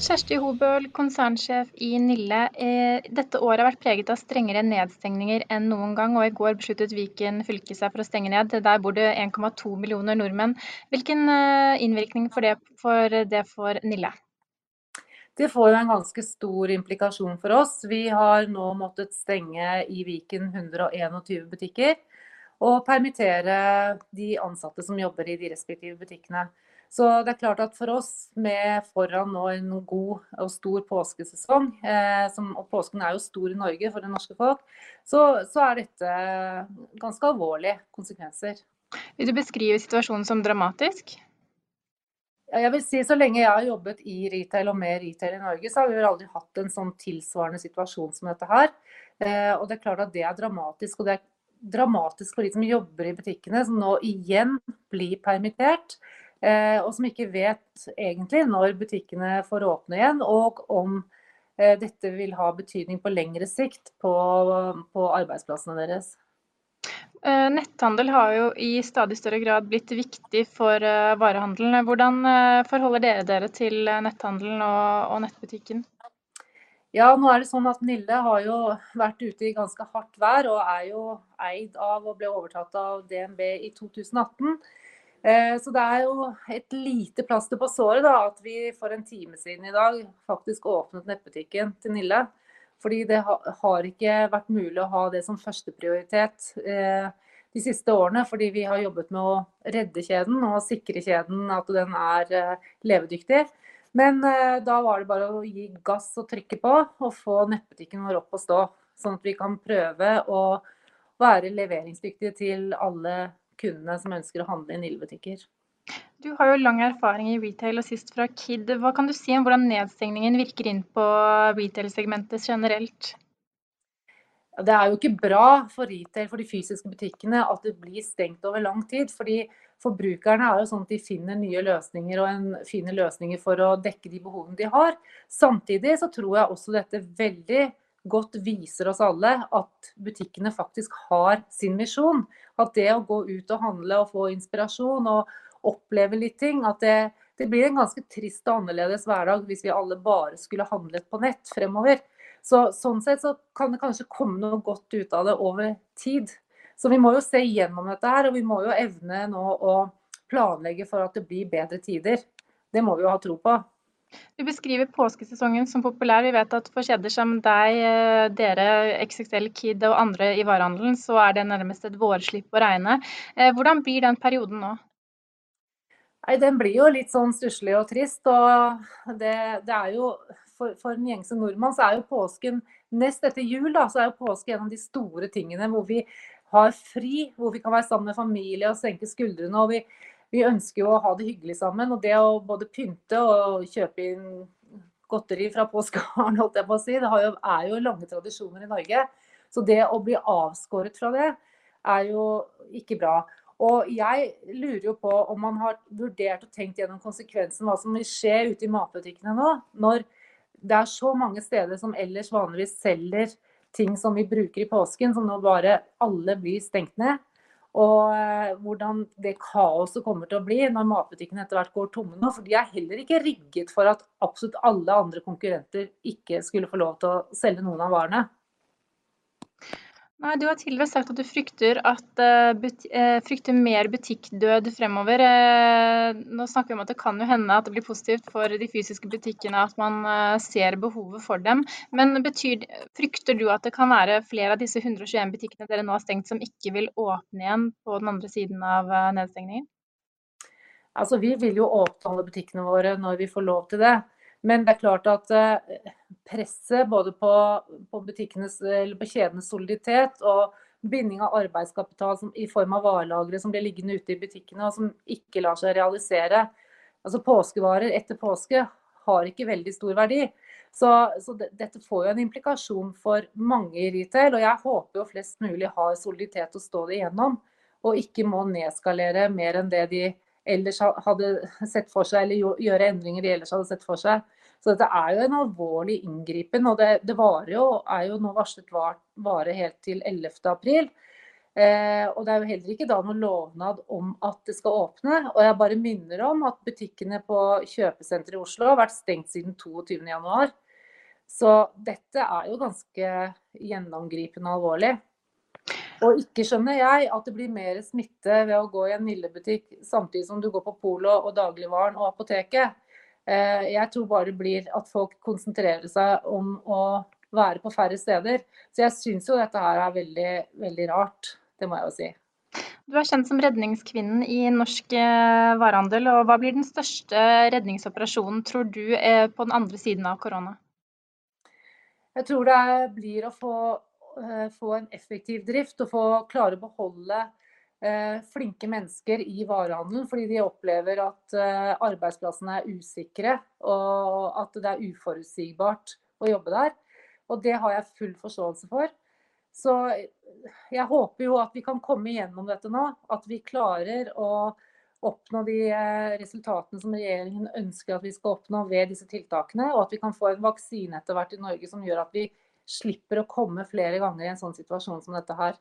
Kjersti Hobøl, konsernsjef i Nille. Eh, Dette året har vært preget av strengere nedstengninger enn noen gang, og i går besluttet Viken fylke seg for å stenge ned. Der bor det 1,2 millioner nordmenn. Hvilken eh, innvirkning får det for, det for Nille? Det får en ganske stor implikasjon for oss. Vi har nå måttet stenge i Viken 121 butikker og permittere de ansatte som jobber i de respektive butikkene. Så det er klart at for oss, med foran nå en god og stor påskesesong, eh, som, og påsken er jo stor i Norge for det norske folk, så, så er dette ganske alvorlige konsekvenser. Vil du beskrive situasjonen som dramatisk? Jeg vil si Så lenge jeg har jobbet i retail og med retail i Norge, så har vi vel aldri hatt en sånn tilsvarende situasjon som dette her. Eh, og det er klart at det er dramatisk. Og det er dramatisk for de som jobber i butikkene, som nå igjen blir permittert. Eh, og som ikke vet egentlig når butikkene får åpne igjen, og om eh, dette vil ha betydning på lengre sikt på, på arbeidsplassene deres. Eh, netthandel har jo i stadig større grad blitt viktig for varehandelen. Hvordan forholder dere dere til netthandelen og, og nettbutikken? Ja, nå er det sånn at Nille har jo vært ute i ganske hardt vær og er jo eid av og ble overtatt av DNB i 2018. Eh, så det er jo et lite plaster på såret da, at vi for en time siden i dag faktisk åpnet nettbutikken til Nille. Fordi det har ikke vært mulig å ha det som førsteprioritet eh, de siste årene. Fordi vi har jobbet med å redde kjeden og sikre kjeden at den er eh, levedyktig. Men da var det bare å gi gass og trykke på og få nettbutikken vår opp og stå. Sånn at vi kan prøve å være leveringsdyktige til alle kundene som ønsker å handle i Nille-butikker. Du har jo lang erfaring i retail og sist fra Kid. Hva kan du si om hvordan nedstengningen virker inn på retail-segmentet generelt? Det er jo ikke bra for retail, for de fysiske butikkene, at det blir stengt over lang tid. fordi Forbrukerne er jo sånn at de finner nye løsninger og en, finner løsninger for å dekke de behovene de har. Samtidig så tror jeg også dette veldig godt viser oss alle at butikkene faktisk har sin misjon. At det å gå ut og handle og få inspirasjon og oppleve litt ting, at det, det blir en ganske trist og annerledes hverdag hvis vi alle bare skulle handlet på nett fremover. Så, sånn sett så kan det kanskje komme noe godt ut av det over tid. Så vi må jo se gjennom dette her, og vi må jo evne nå å planlegge for at det blir bedre tider. Det må vi jo ha tro på. Du beskriver påskesesongen som populær. Vi vet at for kjeder som deg, eh, dere, XXL Kid og andre i varehandelen, så er det nærmest et vårslipp å regne. Eh, hvordan blir den perioden nå? Nei, Den blir jo litt sånn stusslig og trist. og det, det er jo, For, for en som nordmann så er jo påsken Nest etter jul da, så er jo påske en av de store tingene hvor vi har fri, hvor vi kan være sammen med familie og senke skuldrene. og vi vi ønsker jo å ha det hyggelig sammen. Og det å både pynte og kjøpe inn godteri fra påskeharen, holdt jeg på å si, det jo, er jo lange tradisjoner i Norge. Så det å bli avskåret fra det, er jo ikke bra. Og jeg lurer jo på om man har vurdert og tenkt gjennom konsekvensen hva som vil skje ute i matbutikkene nå. Når det er så mange steder som ellers vanligvis selger ting som vi bruker i påsken, som nå bare alle blir stengt ned. Og eh, hvordan det kaoset kommer til å bli når matbutikkene etter hvert går tomme nå. For de er heller ikke rigget for at absolutt alle andre konkurrenter ikke skulle få lov til å selge noen av varene. Nei, Du har tidligere sagt at du frykter, at, uh, frykter mer butikkdød fremover. Uh, nå snakker vi om at det kan jo hende at det blir positivt for de fysiske butikkene at man uh, ser behovet for dem. Men betyr, frykter du at det kan være flere av disse 121 butikkene dere nå har stengt, som ikke vil åpne igjen på den andre siden av nedstengningen? Altså, Vi vil jo åpne alle butikkene våre når vi får lov til det. Men det er klart at eh, presset både på, på, på kjedenes soliditet og binding av arbeidskapital som, i form av varelagre som blir liggende ute i butikkene og som ikke lar seg realisere. Altså Påskevarer etter påske har ikke veldig stor verdi. Så, så det, dette får jo en implikasjon for mange i retail. Og jeg håper jo flest mulig har soliditet å stå det igjennom, og ikke må nedskalere mer enn det de ellers hadde sett for seg, eller gjøre endringer de ellers hadde sett for seg. Så dette er jo en alvorlig inngripen, og det, det varer jo, er jo nå varslet var, vare helt til 11.4. Eh, og det er jo heller ikke da noen lovnad om at det skal åpne. Og jeg bare minner om at butikkene på kjøpesenteret i Oslo har vært stengt siden 22.1. Så dette er jo ganske gjennomgripende alvorlig. Og ikke skjønner jeg at det blir mer smitte ved å gå i en Nille-butikk samtidig som du går på Polo og dagligvaren og apoteket. Eh, jeg tror bare det blir at folk konsentrerer seg om å være på færre steder. Så jeg syns jo dette her er veldig, veldig rart. Det må jeg jo si. Du er kjent som redningskvinnen i norsk eh, varehandel. og Hva blir den største redningsoperasjonen, tror du, eh, på den andre siden av korona? Jeg tror det blir å få få en effektiv drift og få klare å beholde eh, flinke mennesker i varehandelen, fordi de opplever at eh, arbeidsplassene er usikre og at det er uforutsigbart å jobbe der. Og det har jeg full forståelse for. Så jeg håper jo at vi kan komme igjennom dette nå. At vi klarer å oppnå de resultatene som regjeringen ønsker at vi skal oppnå ved disse tiltakene. Og at vi kan få en vaksine etter hvert i Norge som gjør at vi slipper å komme flere ganger i en sånn situasjon som dette her.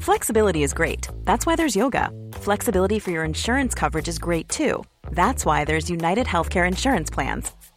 Flexibility is great. That's why there's yoga. Flexibility for your insurance coverage is great too. That's why there's United Healthcare Insurance Plans.